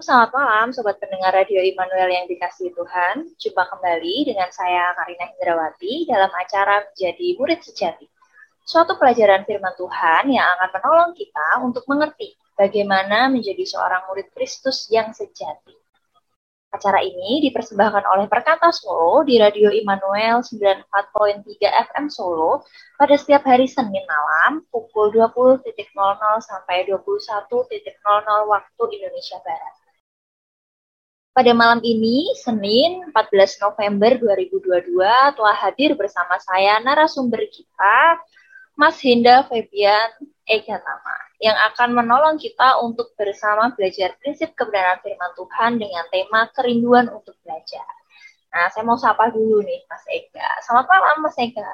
Selamat malam Sobat pendengar Radio Immanuel yang dikasih Tuhan. Jumpa kembali dengan saya Karina Hindrawati dalam acara Menjadi Murid Sejati. Suatu pelajaran firman Tuhan yang akan menolong kita untuk mengerti bagaimana menjadi seorang murid Kristus yang sejati. Acara ini dipersembahkan oleh Perkata Solo di Radio Immanuel 94.3 FM Solo pada setiap hari Senin malam pukul 20.00 sampai 21.00 waktu Indonesia Barat. Pada malam ini, Senin 14 November 2022, telah hadir bersama saya narasumber kita, Mas Hinda Febian Egatama yang akan menolong kita untuk bersama belajar prinsip kebenaran firman Tuhan dengan tema kerinduan untuk belajar. Nah, saya mau sapa dulu nih Mas Ega. Selamat malam Mas Ega.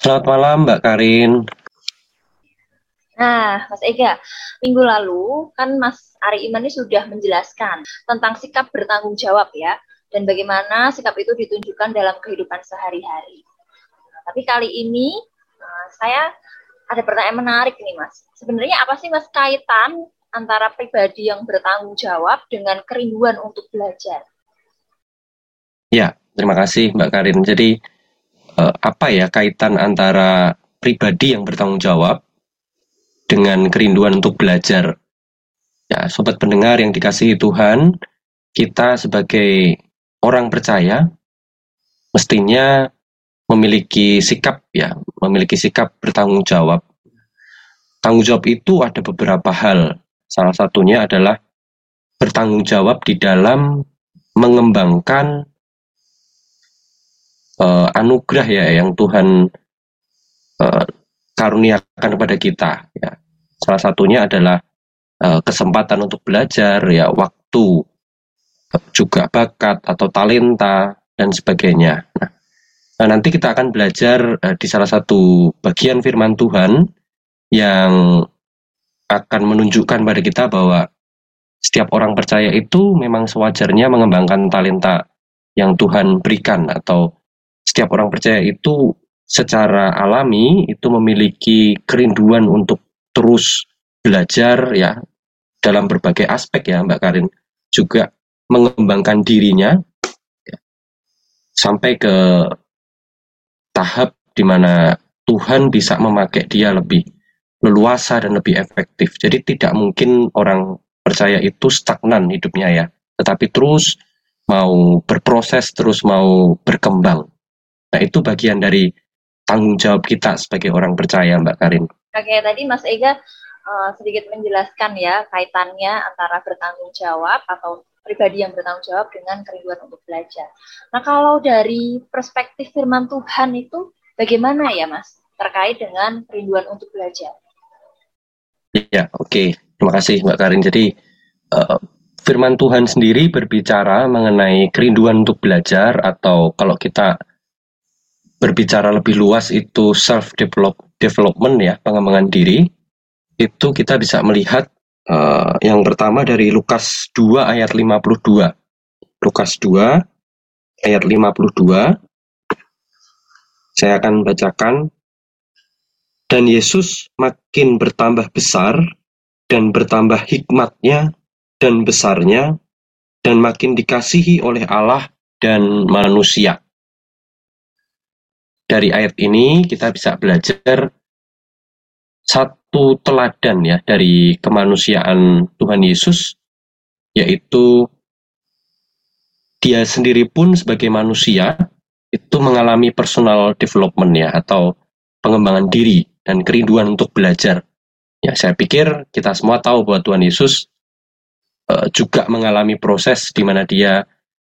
Selamat malam Mbak Karin. Nah, Mas Ega, minggu lalu kan Mas Ari Iman ini sudah menjelaskan tentang sikap bertanggung jawab ya, dan bagaimana sikap itu ditunjukkan dalam kehidupan sehari-hari. Tapi kali ini uh, saya ada pertanyaan menarik nih Mas. Sebenarnya apa sih Mas kaitan antara pribadi yang bertanggung jawab dengan kerinduan untuk belajar? Ya, terima kasih Mbak Karin. Jadi eh, apa ya kaitan antara pribadi yang bertanggung jawab dengan kerinduan untuk belajar? Ya, sobat pendengar yang dikasihi Tuhan, kita sebagai orang percaya mestinya memiliki sikap ya, memiliki sikap bertanggung jawab. Tanggung jawab itu ada beberapa hal. Salah satunya adalah bertanggung jawab di dalam mengembangkan uh, anugerah ya yang Tuhan uh, karuniakan kepada kita ya. Salah satunya adalah uh, kesempatan untuk belajar ya, waktu juga bakat atau talenta dan sebagainya. Nah, Nah, nanti kita akan belajar uh, di salah satu bagian firman Tuhan yang akan menunjukkan pada kita bahwa setiap orang percaya itu memang sewajarnya mengembangkan talenta yang Tuhan berikan atau setiap orang percaya itu secara alami itu memiliki kerinduan untuk terus belajar ya dalam berbagai aspek ya Mbak Karin juga mengembangkan dirinya ya, sampai ke tahap di mana Tuhan bisa memakai dia lebih leluasa dan lebih efektif. Jadi tidak mungkin orang percaya itu stagnan hidupnya ya, tetapi terus mau berproses, terus mau berkembang. Nah itu bagian dari tanggung jawab kita sebagai orang percaya Mbak Karin. Oke, tadi Mas Ega uh, sedikit menjelaskan ya kaitannya antara bertanggung jawab atau pribadi yang bertanggung jawab dengan kerinduan untuk belajar. Nah, kalau dari perspektif firman Tuhan itu bagaimana ya, Mas, terkait dengan kerinduan untuk belajar? Ya, oke. Okay. Terima kasih, Mbak Karin. Jadi, uh, firman Tuhan sendiri berbicara mengenai kerinduan untuk belajar atau kalau kita berbicara lebih luas itu self development ya, pengembangan diri. Itu kita bisa melihat Uh, yang pertama dari Lukas 2 ayat 52. Lukas 2 ayat 52. Saya akan bacakan. Dan Yesus makin bertambah besar dan bertambah hikmatnya dan besarnya dan makin dikasihi oleh Allah dan manusia. Dari ayat ini kita bisa belajar satu teladan ya dari kemanusiaan Tuhan Yesus yaitu dia sendiri pun sebagai manusia itu mengalami personal development ya atau pengembangan diri dan kerinduan untuk belajar. Ya, saya pikir kita semua tahu bahwa Tuhan Yesus uh, juga mengalami proses di mana dia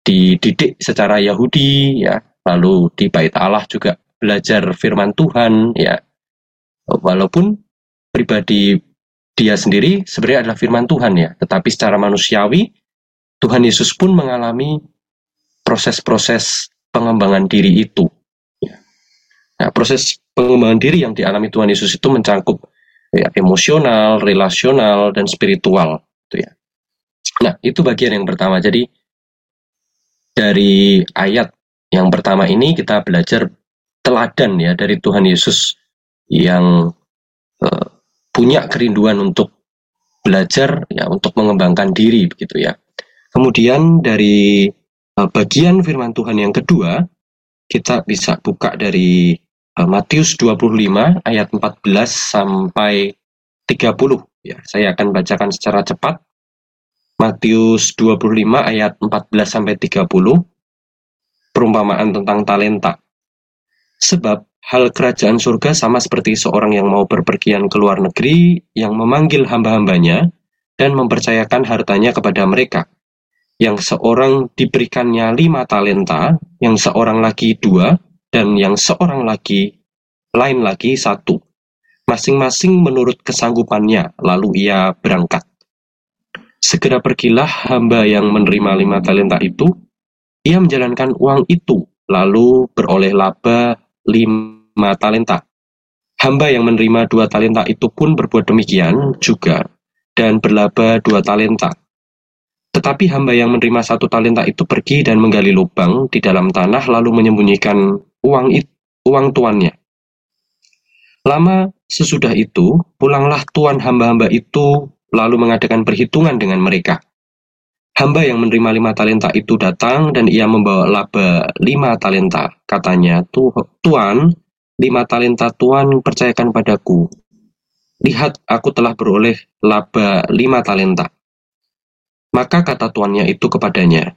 dididik secara Yahudi ya, lalu di Bait Allah juga belajar firman Tuhan ya walaupun pribadi dia sendiri sebenarnya adalah firman Tuhan ya, tetapi secara manusiawi Tuhan Yesus pun mengalami proses-proses pengembangan diri itu. Ya. Nah, proses pengembangan diri yang dialami Tuhan Yesus itu mencangkup ya, emosional, relasional, dan spiritual. Gitu ya. Nah, itu bagian yang pertama. Jadi dari ayat yang pertama ini kita belajar teladan ya dari Tuhan Yesus yang uh, punya kerinduan untuk belajar ya untuk mengembangkan diri begitu ya. Kemudian dari uh, bagian firman Tuhan yang kedua, kita bisa buka dari uh, Matius 25 ayat 14 sampai 30 ya. Saya akan bacakan secara cepat. Matius 25 ayat 14 sampai 30 perumpamaan tentang talenta. Sebab hal kerajaan surga sama seperti seorang yang mau berpergian ke luar negeri yang memanggil hamba-hambanya dan mempercayakan hartanya kepada mereka. Yang seorang diberikannya lima talenta, yang seorang lagi dua, dan yang seorang lagi lain lagi satu. Masing-masing menurut kesanggupannya, lalu ia berangkat. Segera pergilah hamba yang menerima lima talenta itu, ia menjalankan uang itu, lalu beroleh laba lima talenta. Hamba yang menerima dua talenta itu pun berbuat demikian juga, dan berlaba dua talenta. Tetapi hamba yang menerima satu talenta itu pergi dan menggali lubang di dalam tanah lalu menyembunyikan uang itu, uang tuannya. Lama sesudah itu, pulanglah tuan hamba-hamba itu lalu mengadakan perhitungan dengan mereka. Hamba yang menerima lima talenta itu datang dan ia membawa laba lima talenta. Katanya, Tuan, lima talenta Tuan percayakan padaku. Lihat, aku telah beroleh laba lima talenta. Maka kata tuannya itu kepadanya,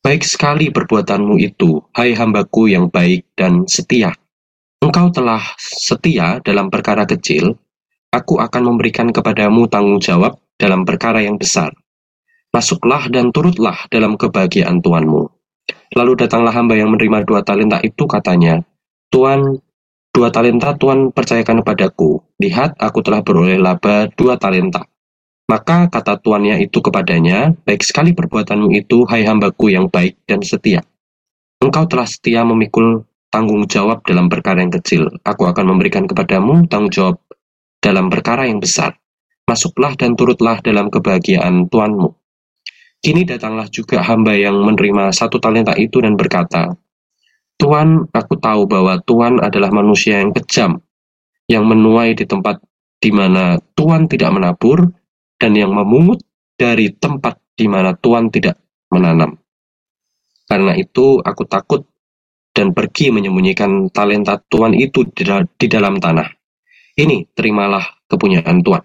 Baik sekali perbuatanmu itu, hai hambaku yang baik dan setia. Engkau telah setia dalam perkara kecil, aku akan memberikan kepadamu tanggung jawab dalam perkara yang besar Masuklah dan turutlah dalam kebahagiaan Tuanmu. Lalu datanglah hamba yang menerima dua talenta itu katanya, Tuan, dua talenta Tuan percayakan kepadaku. Lihat, aku telah beroleh laba dua talenta. Maka kata tuannya itu kepadanya, baik sekali perbuatanmu itu, hai hambaku yang baik dan setia. Engkau telah setia memikul tanggung jawab dalam perkara yang kecil. Aku akan memberikan kepadamu tanggung jawab dalam perkara yang besar. Masuklah dan turutlah dalam kebahagiaan Tuanmu. Kini datanglah juga hamba yang menerima satu talenta itu dan berkata, Tuhan, aku tahu bahwa Tuhan adalah manusia yang kejam, yang menuai di tempat di mana Tuhan tidak menabur, dan yang memungut dari tempat di mana Tuhan tidak menanam. Karena itu aku takut dan pergi menyembunyikan talenta Tuhan itu di dalam tanah. Ini terimalah kepunyaan Tuhan.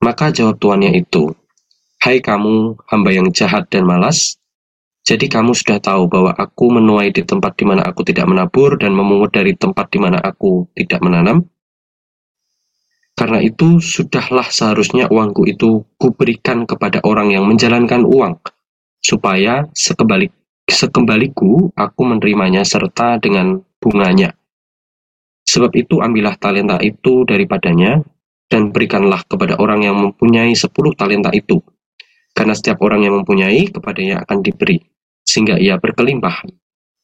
Maka jawab tuannya itu, Hai kamu, hamba yang jahat dan malas, jadi kamu sudah tahu bahwa aku menuai di tempat di mana aku tidak menabur dan memungut dari tempat di mana aku tidak menanam. Karena itu, sudahlah seharusnya uangku itu kuberikan kepada orang yang menjalankan uang, supaya sekembali, sekembaliku aku menerimanya serta dengan bunganya. Sebab itu ambillah talenta itu daripadanya, dan berikanlah kepada orang yang mempunyai sepuluh talenta itu karena setiap orang yang mempunyai, kepadanya akan diberi, sehingga ia berkelimpahan.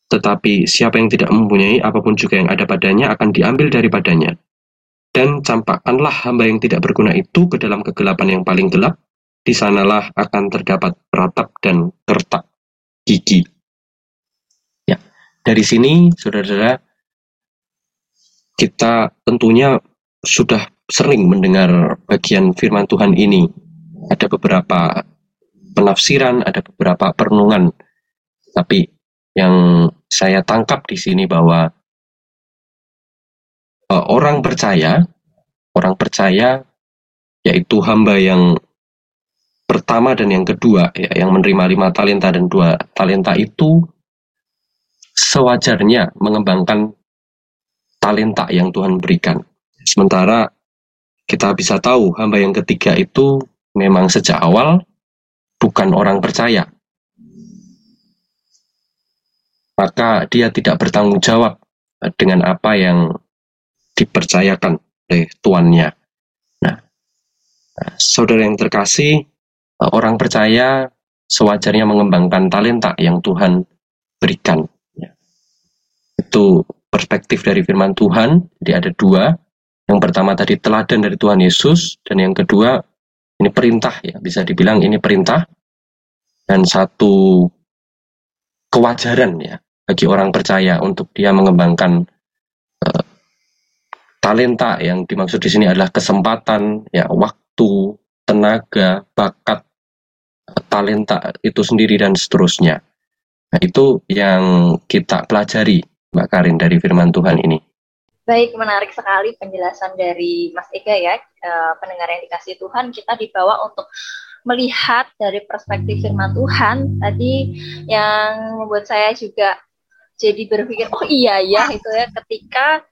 Tetapi siapa yang tidak mempunyai apa pun juga yang ada padanya akan diambil daripadanya. Dan campakkanlah hamba yang tidak berguna itu ke dalam kegelapan yang paling gelap, di sanalah akan terdapat ratap dan kertak gigi. Ya, dari sini, saudara-saudara, kita tentunya sudah sering mendengar bagian firman Tuhan ini. Ada beberapa penafsiran, ada beberapa perenungan. Tapi yang saya tangkap di sini bahwa uh, orang percaya, orang percaya yaitu hamba yang pertama dan yang kedua ya, yang menerima lima talenta dan dua talenta itu sewajarnya mengembangkan talenta yang Tuhan berikan. Sementara kita bisa tahu hamba yang ketiga itu memang sejak awal bukan orang percaya, maka dia tidak bertanggung jawab dengan apa yang dipercayakan oleh tuannya. Nah, saudara yang terkasih, orang percaya sewajarnya mengembangkan talenta yang Tuhan berikan. Ya. Itu perspektif dari firman Tuhan. Jadi ada dua. Yang pertama tadi teladan dari Tuhan Yesus, dan yang kedua ini perintah ya, bisa dibilang ini perintah dan satu kewajaran ya bagi orang percaya untuk dia mengembangkan uh, talenta yang dimaksud di sini adalah kesempatan, ya waktu, tenaga, bakat, talenta itu sendiri dan seterusnya. Nah, itu yang kita pelajari, Mbak Karin, dari firman Tuhan ini. Baik, menarik sekali penjelasan dari Mas Ega ya, eh, pendengar yang dikasih Tuhan, kita dibawa untuk melihat dari perspektif firman Tuhan tadi yang membuat saya juga jadi berpikir, oh iya ya itu ya ketika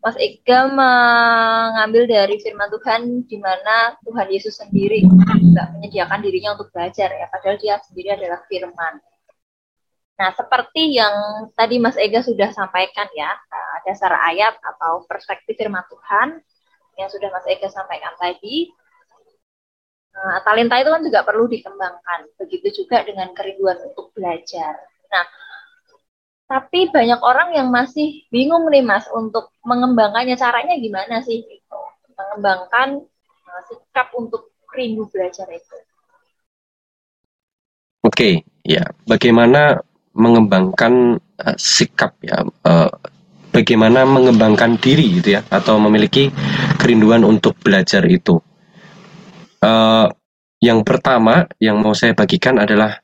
Mas Ega mengambil dari firman Tuhan di mana Tuhan Yesus sendiri juga menyediakan dirinya untuk belajar ya, padahal dia sendiri adalah firman. Nah, seperti yang tadi Mas Ega sudah sampaikan ya, eh, dasar ayat atau perspektif firman Tuhan yang sudah Mas Ega sampaikan tadi, Nah, talenta itu kan juga perlu dikembangkan. Begitu juga dengan kerinduan untuk belajar. Nah, tapi banyak orang yang masih bingung nih Mas untuk mengembangkannya caranya gimana sih gitu. Mengembangkan uh, sikap untuk rindu belajar itu. Oke, okay, ya. Bagaimana mengembangkan uh, sikap ya uh, bagaimana mengembangkan diri gitu ya atau memiliki kerinduan untuk belajar itu. Uh, yang pertama yang mau saya bagikan adalah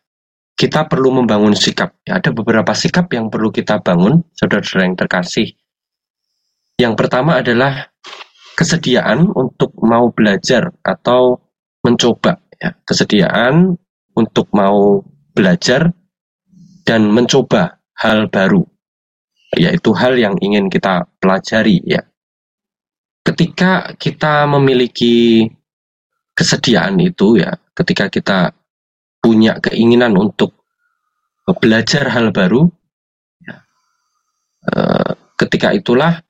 kita perlu membangun sikap. Ya, ada beberapa sikap yang perlu kita bangun, saudara-saudara yang terkasih. Yang pertama adalah kesediaan untuk mau belajar atau mencoba. Ya, kesediaan untuk mau belajar dan mencoba hal baru, yaitu hal yang ingin kita pelajari. Ya, ketika kita memiliki kesediaan itu, ya, ketika kita punya keinginan untuk belajar hal baru, ya, eh, ketika itulah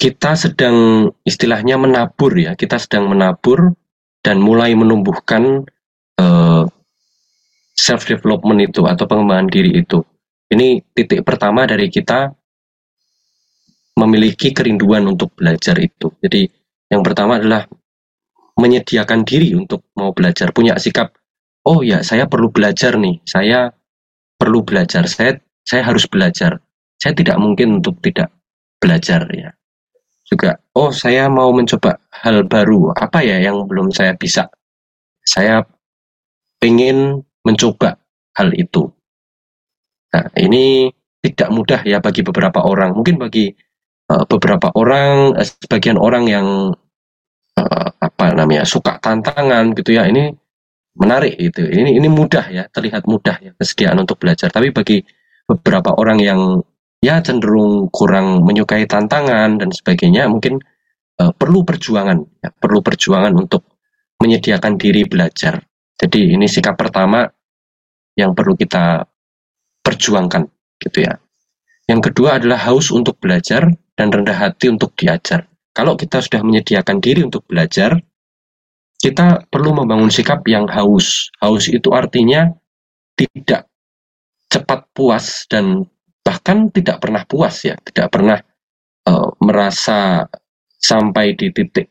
kita sedang istilahnya menabur ya, kita sedang menabur dan mulai menumbuhkan eh, self development itu atau pengembangan diri itu. Ini titik pertama dari kita memiliki kerinduan untuk belajar itu. Jadi yang pertama adalah menyediakan diri untuk mau belajar, punya sikap, oh ya saya perlu belajar nih, saya perlu belajar, saya saya harus belajar, saya tidak mungkin untuk tidak belajar ya. Juga, oh saya mau mencoba hal baru, apa ya yang belum saya bisa, saya ingin mencoba hal itu. Nah ini tidak mudah ya bagi beberapa orang, mungkin bagi uh, beberapa orang, uh, sebagian orang yang uh, apa namanya suka tantangan gitu ya ini menarik itu ini ini mudah ya terlihat mudah ya kesediaan untuk belajar. Tapi bagi beberapa orang yang ya cenderung kurang menyukai tantangan dan sebagainya mungkin uh, perlu perjuangan ya, perlu perjuangan untuk menyediakan diri belajar. Jadi ini sikap pertama yang perlu kita perjuangkan gitu ya. Yang kedua adalah haus untuk belajar dan rendah hati untuk diajar kalau kita sudah menyediakan diri untuk belajar, kita perlu membangun sikap yang haus. Haus itu artinya tidak cepat puas dan bahkan tidak pernah puas ya, tidak pernah uh, merasa sampai di titik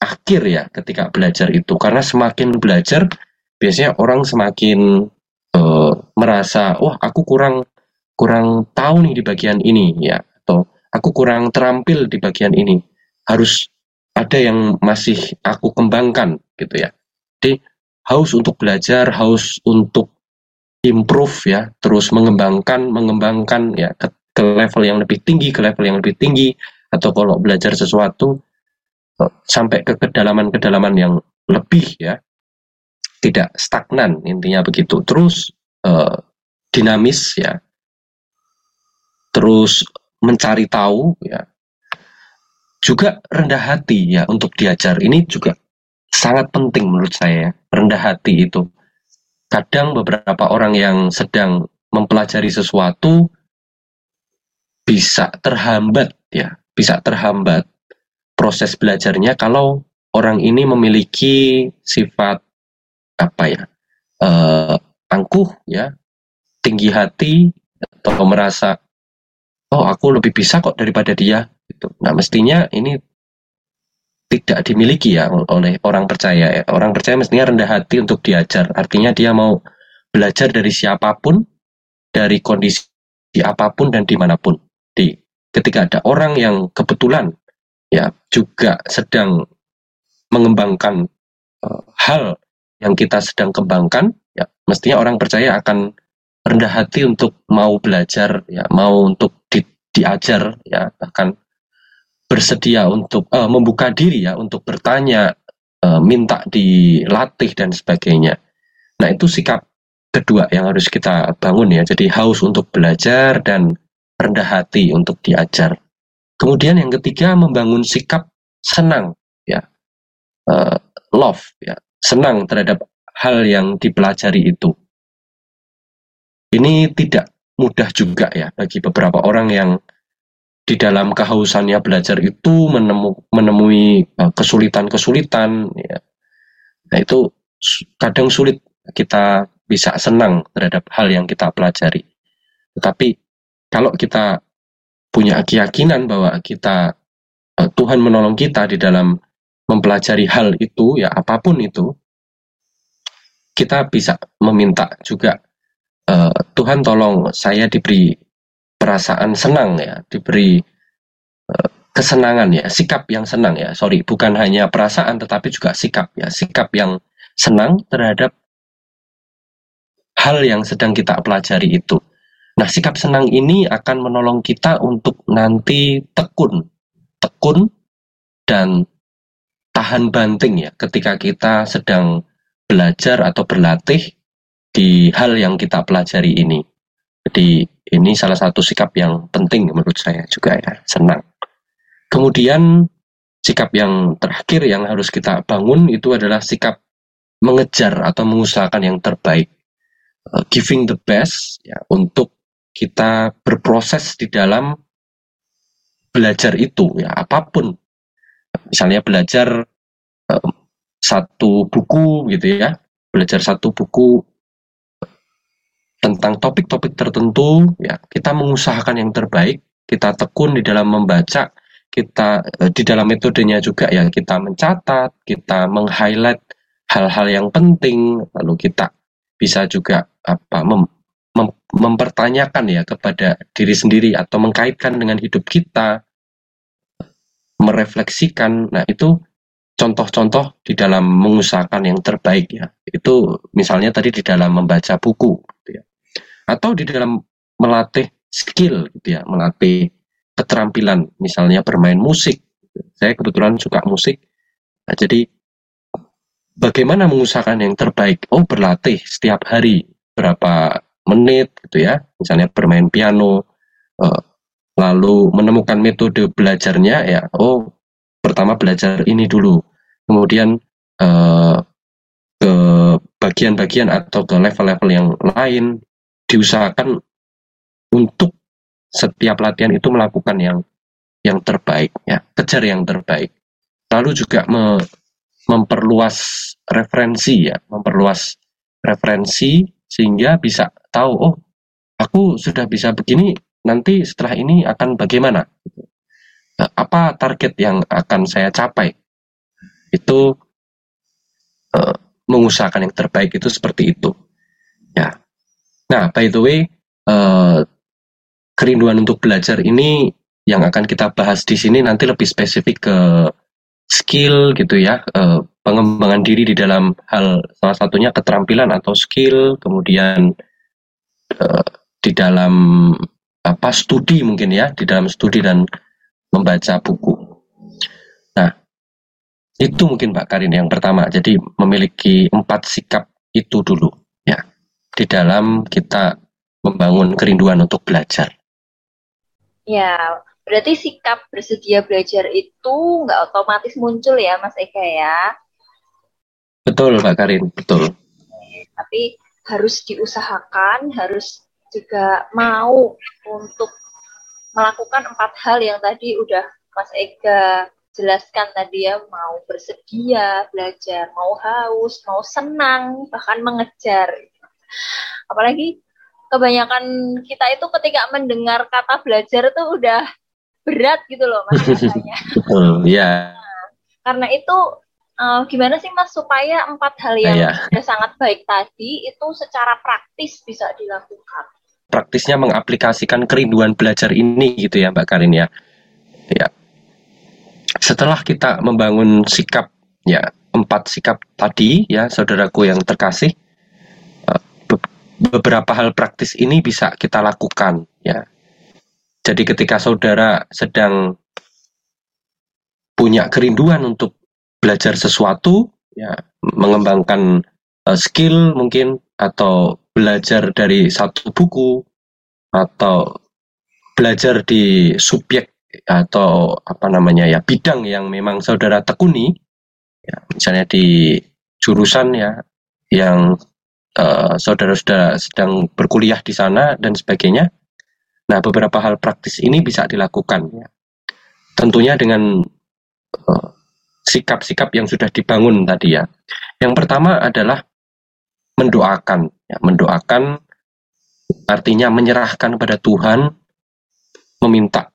akhir ya ketika belajar itu. Karena semakin belajar, biasanya orang semakin uh, merasa, wah aku kurang kurang tahu nih di bagian ini ya, aku kurang terampil di bagian ini. Harus ada yang masih aku kembangkan gitu ya. Jadi haus untuk belajar, haus untuk improve ya, terus mengembangkan, mengembangkan ya ke, ke level yang lebih tinggi, ke level yang lebih tinggi atau kalau belajar sesuatu eh, sampai ke kedalaman-kedalaman yang lebih ya. Tidak stagnan intinya begitu. Terus uh, dinamis ya. Terus mencari tahu ya. Juga rendah hati ya untuk diajar. Ini juga sangat penting menurut saya rendah hati itu. Kadang beberapa orang yang sedang mempelajari sesuatu bisa terhambat ya bisa terhambat proses belajarnya kalau orang ini memiliki sifat apa ya uh, angkuh ya tinggi hati atau merasa oh aku lebih bisa kok daripada dia gitu. Nah mestinya ini tidak dimiliki ya oleh orang percaya ya. Orang percaya mestinya rendah hati untuk diajar. Artinya dia mau belajar dari siapa pun, dari kondisi apa pun dan di mana pun. Di ketika ada orang yang kebetulan ya juga sedang mengembangkan uh, hal yang kita sedang kembangkan, ya mestinya orang percaya akan rendah hati untuk mau belajar, ya mau untuk di, diajar, ya bahkan bersedia untuk uh, membuka diri ya untuk bertanya, uh, minta dilatih dan sebagainya. Nah itu sikap kedua yang harus kita bangun ya. Jadi haus untuk belajar dan rendah hati untuk diajar. Kemudian yang ketiga membangun sikap senang ya. Uh, love ya, senang terhadap hal yang dipelajari itu. Ini tidak mudah juga ya bagi beberapa orang yang di dalam kehausannya belajar itu menemu, menemui kesulitan-kesulitan ya. Nah itu kadang sulit kita bisa senang terhadap hal yang kita pelajari. Tetapi kalau kita punya keyakinan bahwa kita uh, Tuhan menolong kita di dalam mempelajari hal itu ya apa pun itu, kita bisa meminta juga uh, Tuhan tolong saya diberi perasaan senang ya, diberi uh, kesenangan ya, sikap yang senang ya. Sorry, bukan hanya perasaan tetapi juga sikap ya, sikap yang senang terhadap hal yang sedang kita pelajari itu. Nah, sikap senang ini akan menolong kita untuk nanti tekun, tekun dan tahan banting ya ketika kita sedang belajar atau berlatih di hal yang kita pelajari ini. Jadi ini salah satu sikap yang penting menurut saya juga ya, senang. Kemudian sikap yang terakhir yang harus kita bangun itu adalah sikap mengejar atau mengusahakan yang terbaik. Uh, giving the best ya untuk kita berproses di dalam belajar itu ya apa pun misalnya belajar um, satu buku gitu ya belajar satu buku tentang topik-topik tertentu ya kita mengusahakan yang terbaik kita tekun di dalam membaca kita uh, di dalam metodenya juga ya kita mencatat kita meng-highlight hal-hal yang penting lalu kita bisa juga apa mem, mem, mempertanyakan ya kepada diri sendiri atau mengkaitkan dengan hidup kita merefleksikan. Nah itu contoh-contoh di dalam mengusahakan yang terbaik ya. Itu misalnya tadi di dalam membaca buku gitu ya atau di dalam melatih skill gitu ya melatih keterampilan misalnya bermain musik saya kebetulan suka musik nah, jadi bagaimana mengusahakan yang terbaik? Oh, berlatih setiap hari berapa menit gitu ya. Misalnya bermain piano, uh, lalu menemukan metode belajarnya ya. Oh, pertama belajar ini dulu. Kemudian uh, ke bagian-bagian atau ke level-level yang lain diusahakan untuk setiap latihan itu melakukan yang yang terbaik ya, kejar yang terbaik. Lalu juga me, memperluas referensi ya, memperluas referensi sehingga bisa tahu oh aku sudah bisa begini nanti setelah ini akan bagaimana? Nah, apa target yang akan saya capai? Itu uh, mengusahakan yang terbaik itu seperti itu ya nah by the way uh, kerinduan untuk belajar ini yang akan kita bahas di sini nanti lebih spesifik ke skill gitu ya, uh, pengembangan diri di dalam hal salah satunya keterampilan atau skill, kemudian uh, di dalam apa studi mungkin ya, di dalam studi dan membaca buku. Nah, itu mungkin Mbak Karin yang pertama. Jadi memiliki empat sikap itu dulu di dalam kita membangun kerinduan untuk belajar. Ya, Berarti sikap bersedia belajar itu nggak otomatis muncul ya, Mas Eka ya? Betul, Mbak Karin, betul. Tapi harus diusahakan, harus juga mau untuk melakukan empat hal yang tadi udah Mas Eka jelaskan tadi ya, mau bersedia belajar, mau haus, mau senang, bahkan mengejar. Apalagi kebanyakan kita itu ketika mendengar kata belajar itu udah berat gitu loh mas rasanya. Iya. Nah, karena itu uh, gimana sih mas supaya empat hal yang yeah. sudah sangat baik tadi itu secara praktis bisa dilakukan? Praktisnya mengaplikasikan kerinduan belajar ini gitu ya Mbak Karin ya. Ya. Setelah kita membangun sikap ya empat sikap tadi ya saudaraku yang terkasih beberapa hal praktis ini bisa kita lakukan ya. Jadi ketika saudara sedang punya kerinduan untuk belajar sesuatu ya mengembangkan uh, skill mungkin atau belajar dari satu buku atau belajar di subjek atau apa namanya ya bidang yang memang saudara tekuni ya misalnya di jurusan ya yang uh, saudara-saudara sedang berkuliah di sana dan sebagainya. Nah beberapa hal praktis ini bisa dilakukan. Ya. Tentunya dengan uh, sikap-sikap yang sudah dibangun tadi ya. Yang pertama adalah mendoakan. Ya mendoakan artinya menyerahkan kepada Tuhan meminta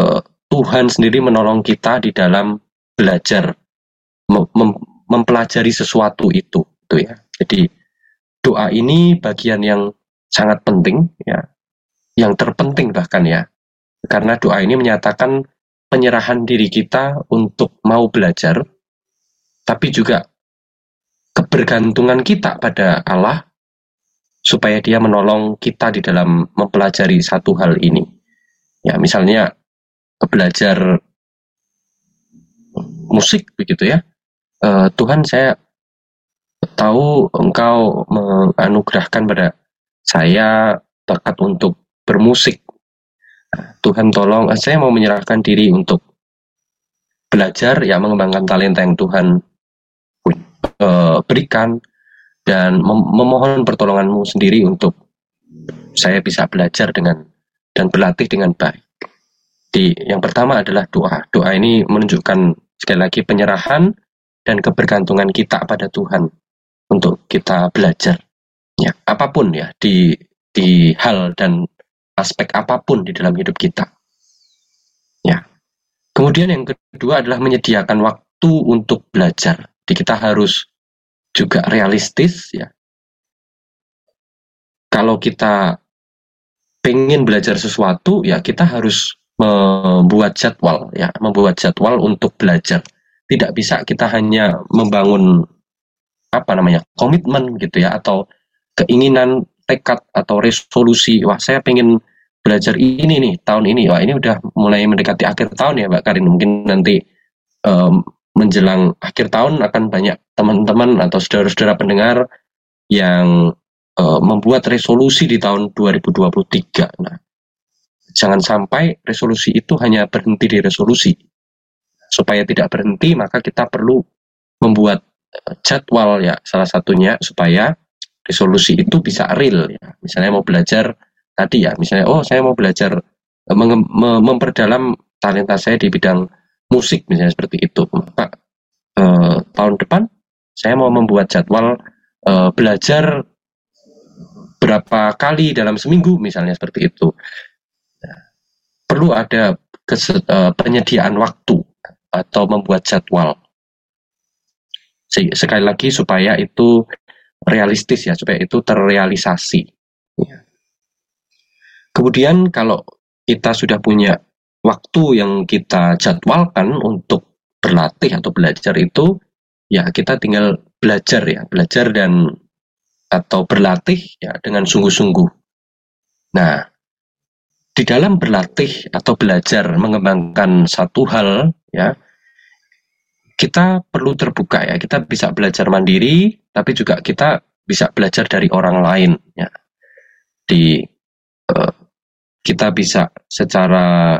uh, Tuhan sendiri menolong kita di dalam belajar mem mempelajari sesuatu itu itu ya. Jadi doa ini bagian yang sangat penting ya yang terpenting bahkan ya karena doa ini menyatakan penyerahan diri kita untuk mau belajar tapi juga kebergantungan kita pada Allah supaya dia menolong kita di dalam mempelajari satu hal ini. Ya, misalnya belajar musik begitu ya. Uh, Tuhan saya tahu engkau menganugerahkan pada saya bakat untuk bermusik. Tuhan tolong, saya mau menyerahkan diri untuk belajar ya mengembangkan talenta yang Tuhan uh, berikan dan mem memohon pertolonganmu sendiri untuk saya bisa belajar dengan dan berlatih dengan baik. Di yang pertama adalah doa. Doa ini menunjukkan sekali lagi penyerahan dan kebergantungan kita pada Tuhan untuk kita belajar. Ya, apa pun ya di di hal dan aspek apa pun di dalam hidup kita. Ya. Kemudian yang kedua adalah menyediakan waktu untuk belajar. Jadi kita harus juga realistis ya. Kalau kita pengen belajar sesuatu ya kita harus membuat jadwal ya, membuat jadwal untuk belajar. Tidak bisa kita hanya membangun apa namanya komitmen gitu ya atau keinginan tekad atau resolusi wah saya pengen belajar ini nih tahun ini wah ini udah mulai mendekati akhir tahun ya Mbak Karin mungkin nanti um, menjelang akhir tahun akan banyak teman-teman atau saudara-saudara pendengar yang uh, membuat resolusi di tahun 2023. Nah, jangan sampai resolusi itu hanya berhenti di resolusi. Supaya tidak berhenti, maka kita perlu membuat jadwal ya, salah satunya supaya resolusi itu bisa real ya. Misalnya mau belajar tadi ya, misalnya oh saya mau belajar uh, memperdalam talenta saya di bidang musik misalnya seperti itu. Maka eh, tahun depan saya mau membuat jadwal eh, belajar berapa kali dalam seminggu misalnya seperti itu. Nah, perlu ada eh, penyediaan waktu atau membuat jadwal sekali lagi supaya itu realistis ya supaya itu terrealisasi ya. kemudian kalau kita sudah punya waktu yang kita jadwalkan untuk berlatih atau belajar itu ya kita tinggal belajar ya belajar dan atau berlatih ya dengan sungguh-sungguh. Nah, di dalam berlatih atau belajar mengembangkan satu hal ya kita perlu terbuka ya. Kita bisa belajar mandiri tapi juga kita bisa belajar dari orang lain ya. Di uh, kita bisa secara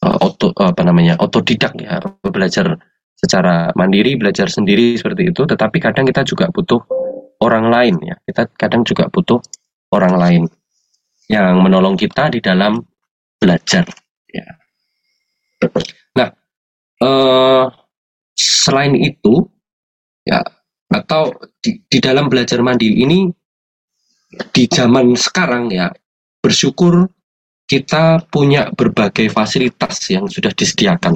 uh, auto apa namanya otodidak ya. Belajar secara mandiri belajar sendiri seperti itu. Tetapi kadang kita juga butuh orang lain ya. Kita kadang juga butuh orang lain yang menolong kita di dalam belajar ya. Nah uh, selain itu ya atau di, di dalam belajar mandiri ini di zaman sekarang ya bersyukur kita punya berbagai fasilitas yang sudah disediakan.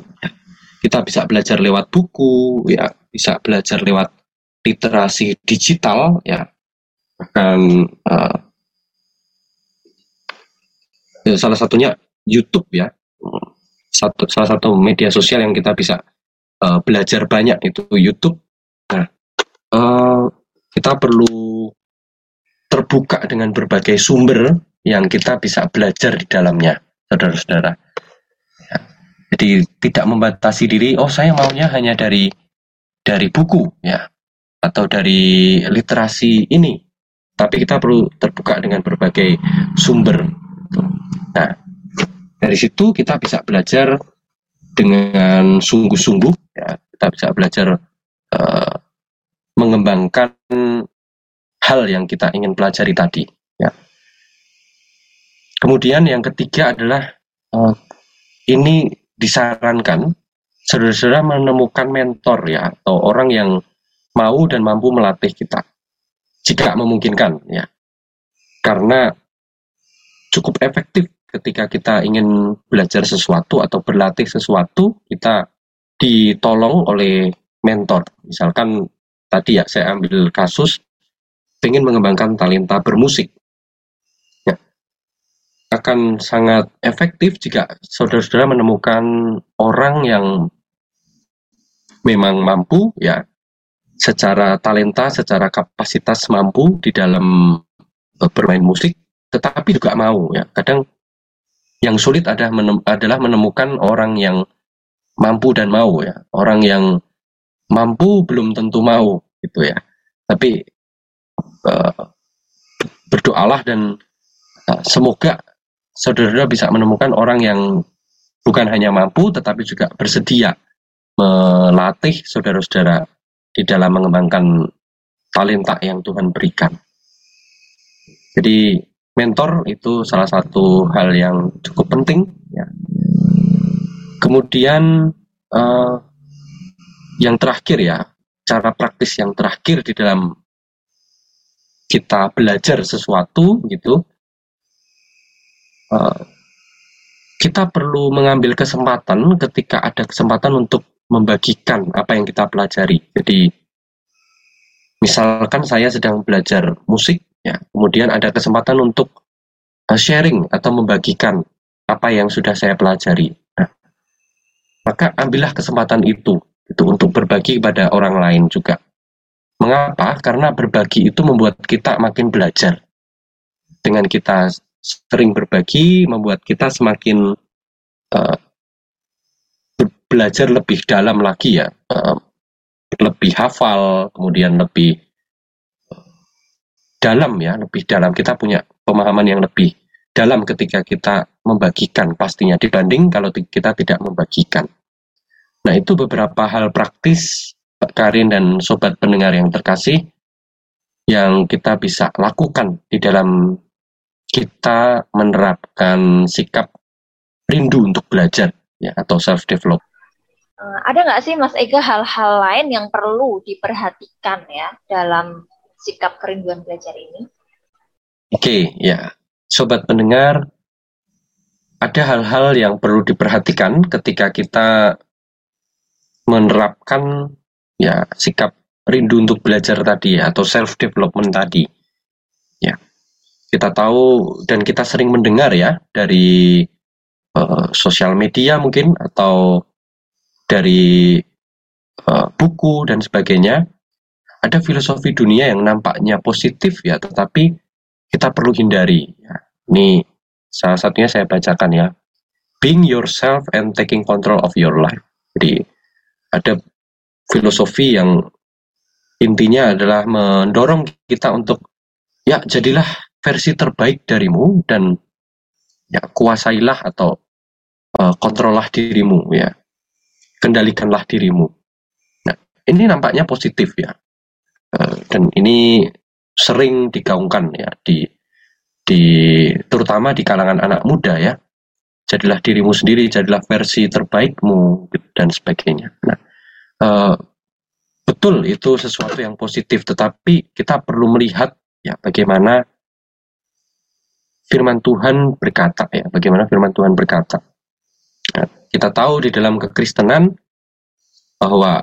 Kita bisa belajar lewat buku, ya, bisa belajar lewat literasi digital, ya, bahkan uh, salah satunya YouTube ya, satu salah satu media sosial yang kita bisa uh, belajar banyak itu YouTube. Nah, uh, kita perlu terbuka dengan berbagai sumber yang kita bisa belajar di dalamnya, saudara-saudara. Ya. Jadi tidak membatasi diri, oh saya maunya hanya dari dari buku, ya, atau dari literasi ini. Tapi kita perlu terbuka dengan berbagai sumber. Nah, dari situ kita bisa belajar dengan sungguh-sungguh, ya, kita bisa belajar uh, mengembangkan hal yang kita ingin pelajari tadi. Ya. Kemudian yang ketiga adalah uh, ini disarankan saudara-saudara menemukan mentor ya atau orang yang mau dan mampu melatih kita jika memungkinkan ya karena cukup efektif ketika kita ingin belajar sesuatu atau berlatih sesuatu kita ditolong oleh mentor misalkan tadi ya saya ambil kasus ingin mengembangkan talenta bermusik. Ya. Akan sangat efektif jika saudara-saudara menemukan orang yang memang mampu ya secara talenta, secara kapasitas mampu di dalam uh, bermain musik, tetapi juga mau ya. Kadang yang sulit adalah, menem adalah menemukan orang yang mampu dan mau ya. Orang yang mampu belum tentu mau gitu ya. Tapi uh, berdoalah dan uh, semoga saudara bisa menemukan orang yang bukan hanya mampu tetapi juga bersedia melatih saudara-saudara di dalam mengembangkan talenta yang Tuhan berikan. Jadi mentor itu salah satu hal yang cukup penting. Ya. Kemudian uh, yang terakhir ya cara praktis yang terakhir di dalam kita belajar sesuatu gitu uh, kita perlu mengambil kesempatan ketika ada kesempatan untuk membagikan apa yang kita pelajari jadi misalkan saya sedang belajar musik ya kemudian ada kesempatan untuk uh, sharing atau membagikan apa yang sudah saya pelajari nah, maka ambillah kesempatan itu itu untuk berbagi kepada orang lain juga Mengapa? Karena berbagi itu membuat kita makin belajar. Dengan kita sering berbagi, membuat kita semakin uh, belajar lebih dalam lagi ya, uh, lebih hafal, kemudian lebih dalam ya, lebih dalam. Kita punya pemahaman yang lebih dalam ketika kita membagikan pastinya dibanding kalau kita tidak membagikan. Nah itu beberapa hal praktis Karin dan sobat pendengar yang terkasih yang kita bisa lakukan di dalam kita menerapkan sikap rindu untuk belajar ya atau self develop. Uh, ada nggak sih Mas Ega hal-hal lain yang perlu diperhatikan ya dalam sikap kerinduan belajar ini? Oke, okay, ya. Sobat pendengar, ada hal-hal yang perlu diperhatikan ketika kita menerapkan ya sikap rindu untuk belajar tadi ya, atau self development tadi ya kita tahu dan kita sering mendengar ya dari uh, sosial media mungkin atau dari uh, buku dan sebagainya ada filosofi dunia yang nampaknya positif ya tetapi kita perlu hindari. Ya. ini salah satunya saya bacakan ya. Being yourself and taking control of your life. Jadi ada filosofi yang intinya adalah mendorong kita untuk ya jadilah versi terbaik darimu dan ya kuasailah atau uh, kontrollah dirimu ya. Kendalikanlah dirimu. Nah ini nampaknya positif ya dan ini sering digaungkan ya di di terutama di kalangan anak muda ya jadilah dirimu sendiri jadilah versi terbaikmu dan sebagainya nah uh, betul itu sesuatu yang positif, tetapi kita perlu melihat ya bagaimana firman Tuhan berkata ya, bagaimana firman Tuhan berkata. Nah, kita tahu di dalam kekristenan bahwa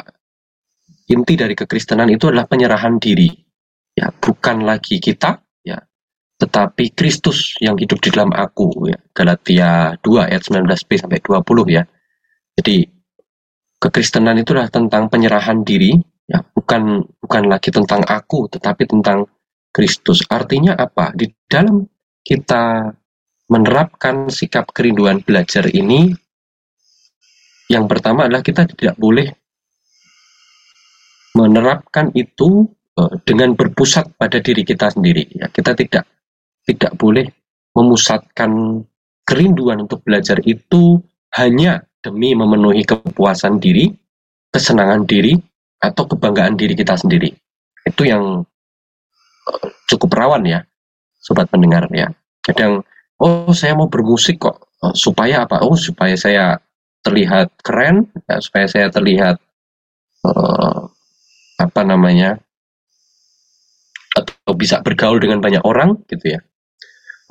inti dari kekristenan itu adalah penyerahan diri. Ya, bukan lagi kita ya, tetapi Kristus yang hidup di dalam aku ya. Galatia 2 ayat 19b sampai 20 ya. Jadi kekristenan itulah tentang penyerahan diri, ya bukan bukan lagi tentang aku, tetapi tentang Kristus. Artinya apa? Di dalam kita menerapkan sikap kerinduan belajar ini, yang pertama adalah kita tidak boleh menerapkan itu uh, dengan berpusat pada diri kita sendiri. Ya, kita tidak tidak boleh memusatkan kerinduan untuk belajar itu hanya demi memenuhi kepuasan diri, kesenangan diri, atau kebanggaan diri kita sendiri. Itu yang uh, cukup rawan ya, sobat pendengar ya. Kadang, oh saya mau bermusik kok, oh, supaya apa? Oh supaya saya terlihat keren, ya, supaya saya terlihat apa namanya, atau bisa bergaul dengan banyak orang gitu ya.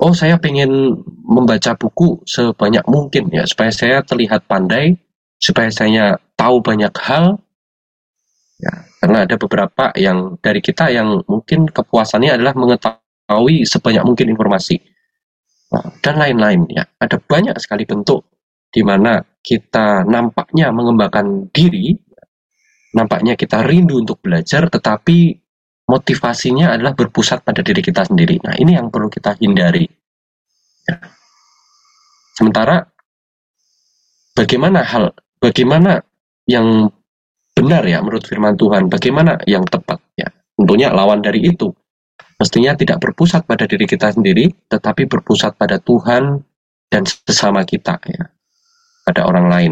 Oh saya pengen membaca buku sebanyak mungkin ya supaya saya terlihat pandai supaya saya tahu banyak hal. Ya. Karena ada beberapa yang dari kita yang mungkin kepuasannya adalah mengetahui sebanyak mungkin informasi. Nah, dan lain-lain ya. Ada banyak sekali bentuk di mana kita nampaknya mengembangkan diri nampaknya kita rindu untuk belajar tetapi motivasinya adalah berpusat pada diri kita sendiri. Nah, ini yang perlu kita hindari. Ya. Sementara bagaimana hal bagaimana yang benar ya menurut firman Tuhan, bagaimana yang tepat ya. Tentunya lawan dari itu mestinya tidak berpusat pada diri kita sendiri, tetapi berpusat pada Tuhan dan sesama kita ya, pada orang lain.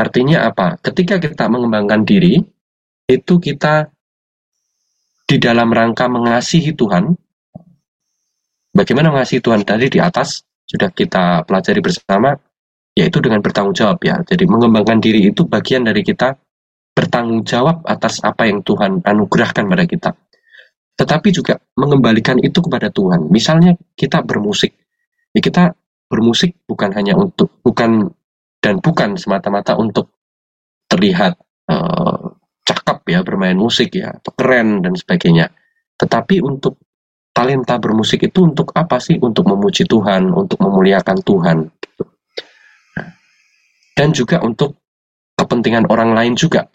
Artinya apa? Ketika kita mengembangkan diri, itu kita di dalam rangka mengasihi Tuhan. Bagaimana mengasihi Tuhan tadi di atas sudah kita pelajari bersama, yaitu dengan bertanggung jawab ya. Jadi mengembangkan diri itu bagian dari kita bertanggung jawab atas apa yang Tuhan anugerahkan pada kita. Tetapi juga mengembalikan itu kepada Tuhan. Misalnya kita bermusik, ya kita bermusik bukan hanya untuk bukan dan bukan semata-mata untuk terlihat uh, cakep ya bermain musik ya atau keren dan sebagainya. Tetapi untuk talenta bermusik itu untuk apa sih? Untuk memuji Tuhan untuk memuliakan Tuhan gitu. Nah, dan juga untuk kepentingan orang lain juga.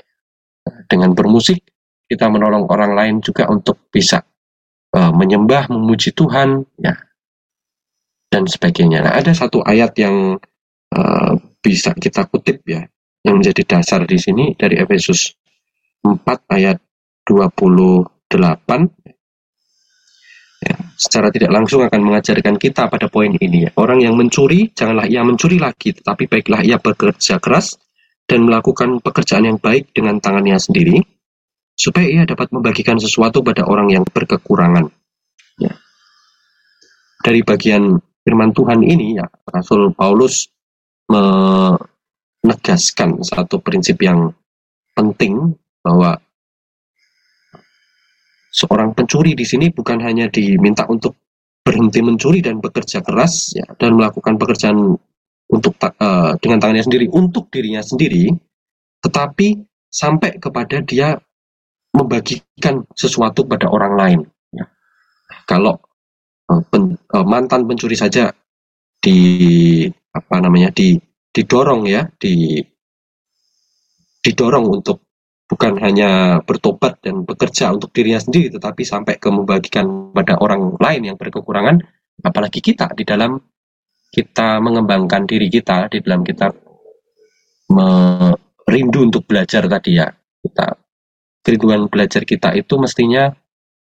Dengan bermusik kita menolong orang lain juga untuk bisa uh, menyembah memuji Tuhan ya dan sebagainya. Nah ada satu ayat yang uh, bisa kita kutip ya yang menjadi dasar di sini dari Efesus 4 ayat 28 ya, secara tidak langsung akan mengajarkan kita pada poin ini ya. Orang yang mencuri, janganlah ia mencuri lagi, tetapi baiklah ia bekerja keras dan melakukan pekerjaan yang baik dengan tangannya sendiri, supaya ia dapat membagikan sesuatu pada orang yang berkekurangan. Ya. Dari bagian firman Tuhan ini ya, Rasul Paulus menegaskan satu prinsip yang penting bahwa seorang pencuri di sini bukan hanya diminta untuk berhenti mencuri dan bekerja keras ya dan melakukan pekerjaan untuk uh, dengan tangannya sendiri untuk dirinya sendiri tetapi sampai kepada dia membagikan sesuatu pada orang lain ya. kalau uh, pen, uh, mantan pencuri saja di apa namanya di didorong ya di didorong untuk bukan hanya bertobat dan bekerja untuk dirinya sendiri, tetapi sampai ke membagikan pada orang lain yang berkekurangan, apalagi kita di dalam kita mengembangkan diri kita, di dalam kita merindu untuk belajar tadi ya, kita kerinduan belajar kita itu mestinya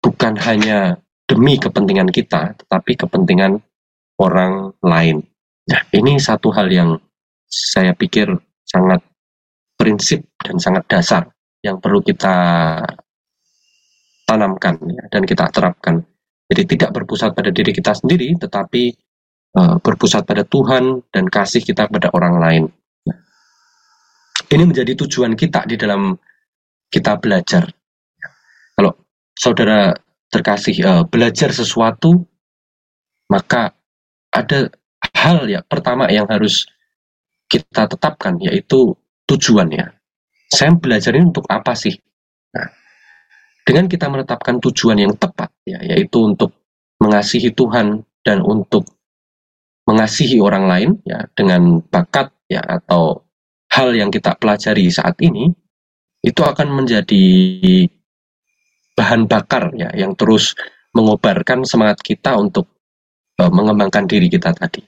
bukan hanya demi kepentingan kita, tetapi kepentingan orang lain. Nah, ini satu hal yang saya pikir sangat prinsip dan sangat dasar yang perlu kita tanamkan ya, dan kita terapkan. Jadi tidak berpusat pada diri kita sendiri, tetapi uh, berpusat pada Tuhan dan kasih kita pada orang lain. Ini menjadi tujuan kita di dalam kita belajar. Kalau saudara terkasih uh, belajar sesuatu, maka ada hal ya pertama yang harus kita tetapkan yaitu tujuannya saya belajar ini untuk apa sih? Nah, dengan kita menetapkan tujuan yang tepat, ya, yaitu untuk mengasihi Tuhan dan untuk mengasihi orang lain, ya, dengan bakat ya atau hal yang kita pelajari saat ini itu akan menjadi bahan bakar ya yang terus mengobarkan semangat kita untuk uh, mengembangkan diri kita tadi.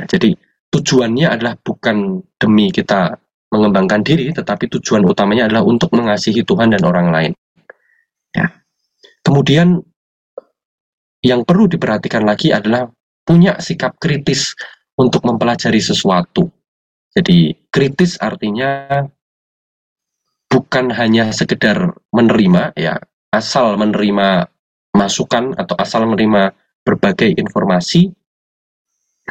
Ya, jadi tujuannya adalah bukan demi kita mengembangkan diri, tetapi tujuan utamanya adalah untuk mengasihi Tuhan dan orang lain. Ya. Kemudian yang perlu diperhatikan lagi adalah punya sikap kritis untuk mempelajari sesuatu. Jadi kritis artinya bukan hanya sekedar menerima ya, asal menerima masukan atau asal menerima berbagai informasi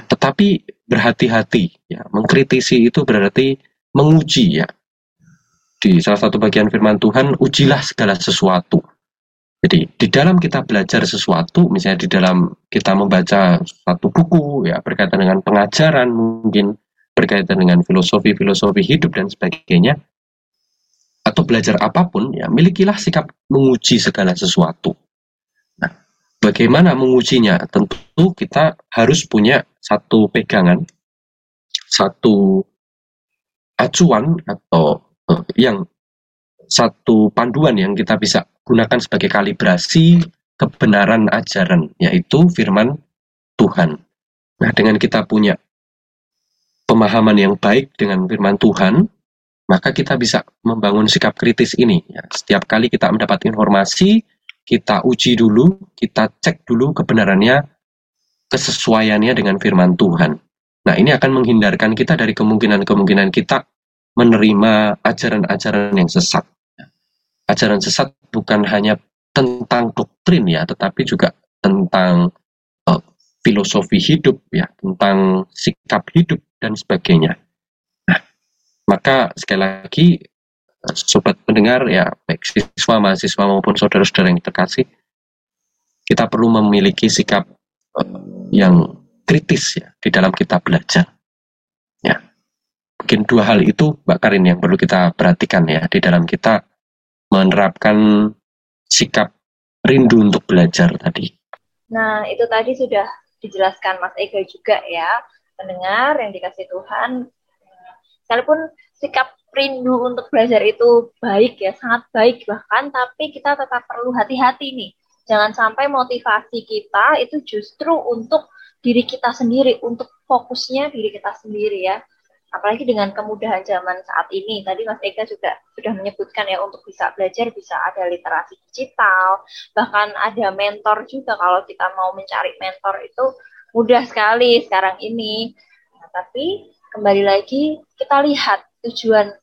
tetapi berhati-hati ya. Mengkritisi itu berarti menguji ya. Di salah satu bagian firman Tuhan ujilah segala sesuatu. Jadi di dalam kita belajar sesuatu misalnya di dalam kita membaca satu buku ya berkaitan dengan pengajaran mungkin berkaitan dengan filosofi-filosofi hidup dan sebagainya atau belajar apa pun ya milikilah sikap menguji segala sesuatu Bagaimana mengujinya? Tentu kita harus punya satu pegangan, satu acuan atau uh, yang satu panduan yang kita bisa gunakan sebagai kalibrasi kebenaran ajaran, yaitu firman Tuhan. Nah, dengan kita punya pemahaman yang baik dengan firman Tuhan, maka kita bisa membangun sikap kritis ini. Ya, setiap kali kita mendapat informasi, kita uji dulu, kita cek dulu kebenarannya, kesesuaiannya dengan firman Tuhan. Nah, ini akan menghindarkan kita dari kemungkinan-kemungkinan kita menerima ajaran-ajaran yang sesat. Ajaran sesat bukan hanya tentang doktrin ya, tetapi juga tentang uh, filosofi hidup ya, tentang sikap hidup dan sebagainya. Nah, maka sekali lagi sobat pendengar ya baik siswa mahasiswa maupun saudara-saudara yang terkasih kita perlu memiliki sikap uh, yang kritis ya di dalam kita belajar. Ya mungkin dua hal itu Mbak Karin yang perlu kita perhatikan ya di dalam kita menerapkan sikap rindu untuk belajar tadi. Nah itu tadi sudah dijelaskan Mas Ega juga ya pendengar yang dikasih Tuhan. Sekalipun sikap rindu untuk belajar itu baik ya, sangat baik bahkan, tapi kita tetap perlu hati-hati nih. Jangan sampai motivasi kita itu justru untuk diri kita sendiri, untuk fokusnya diri kita sendiri ya. Apalagi dengan kemudahan zaman saat ini. Tadi Mas Eka juga sudah menyebutkan ya untuk bisa belajar bisa ada literasi digital, bahkan ada mentor juga kalau kita mau mencari mentor itu mudah sekali sekarang ini. Nah, tapi kembali lagi kita lihat tujuan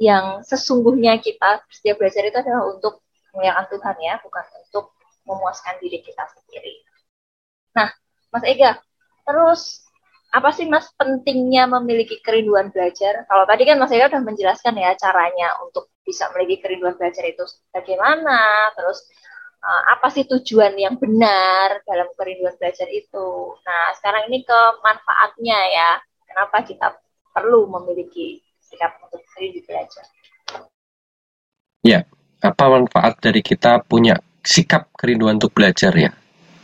yang sesungguhnya kita setiap belajar itu adalah untuk memuliakan Tuhan ya, bukan untuk memuaskan diri kita sendiri. Nah, Mas Ega, terus apa sih Mas pentingnya memiliki kerinduan belajar? Kalau tadi kan Mas Ega sudah menjelaskan ya caranya untuk bisa memiliki kerinduan belajar itu bagaimana, terus uh, apa sih tujuan yang benar dalam kerinduan belajar itu. Nah, sekarang ini ke manfaatnya ya. Kenapa kita perlu memiliki sikap untuk kredit belajar. Ya, apa manfaat dari kita punya sikap kerinduan untuk belajar ya?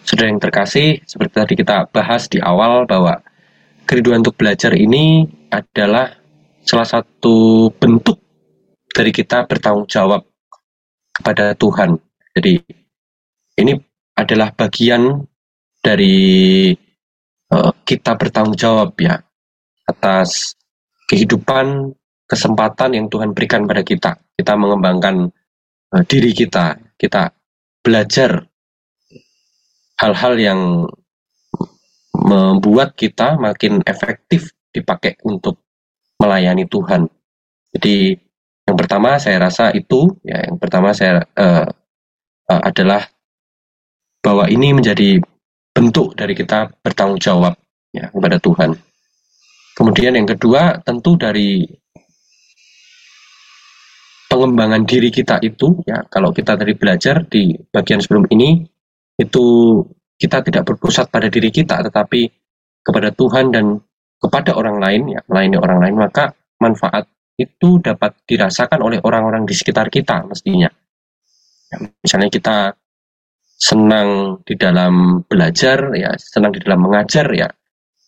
Sudah yang terkasih, seperti tadi kita bahas di awal bahwa kerinduan untuk belajar ini adalah salah satu bentuk dari kita bertanggung jawab kepada Tuhan. Jadi ini adalah bagian dari uh, kita bertanggung jawab ya atas kehidupan, kesempatan yang Tuhan berikan pada kita. Kita mengembangkan uh, diri kita, kita belajar hal-hal yang membuat kita makin efektif dipakai untuk melayani Tuhan. Jadi yang pertama saya rasa itu ya yang pertama saya uh, uh, adalah bahwa ini menjadi bentuk dari kita bertanggung jawab ya kepada Tuhan. Kemudian yang kedua tentu dari pengembangan diri kita itu ya kalau kita tadi belajar di bagian sebelum ini itu kita tidak berpusat pada diri kita tetapi kepada Tuhan dan kepada orang lain ya melayani orang lain maka manfaat itu dapat dirasakan oleh orang-orang di sekitar kita mestinya. Ya, misalnya kita senang di dalam belajar ya senang di dalam mengajar ya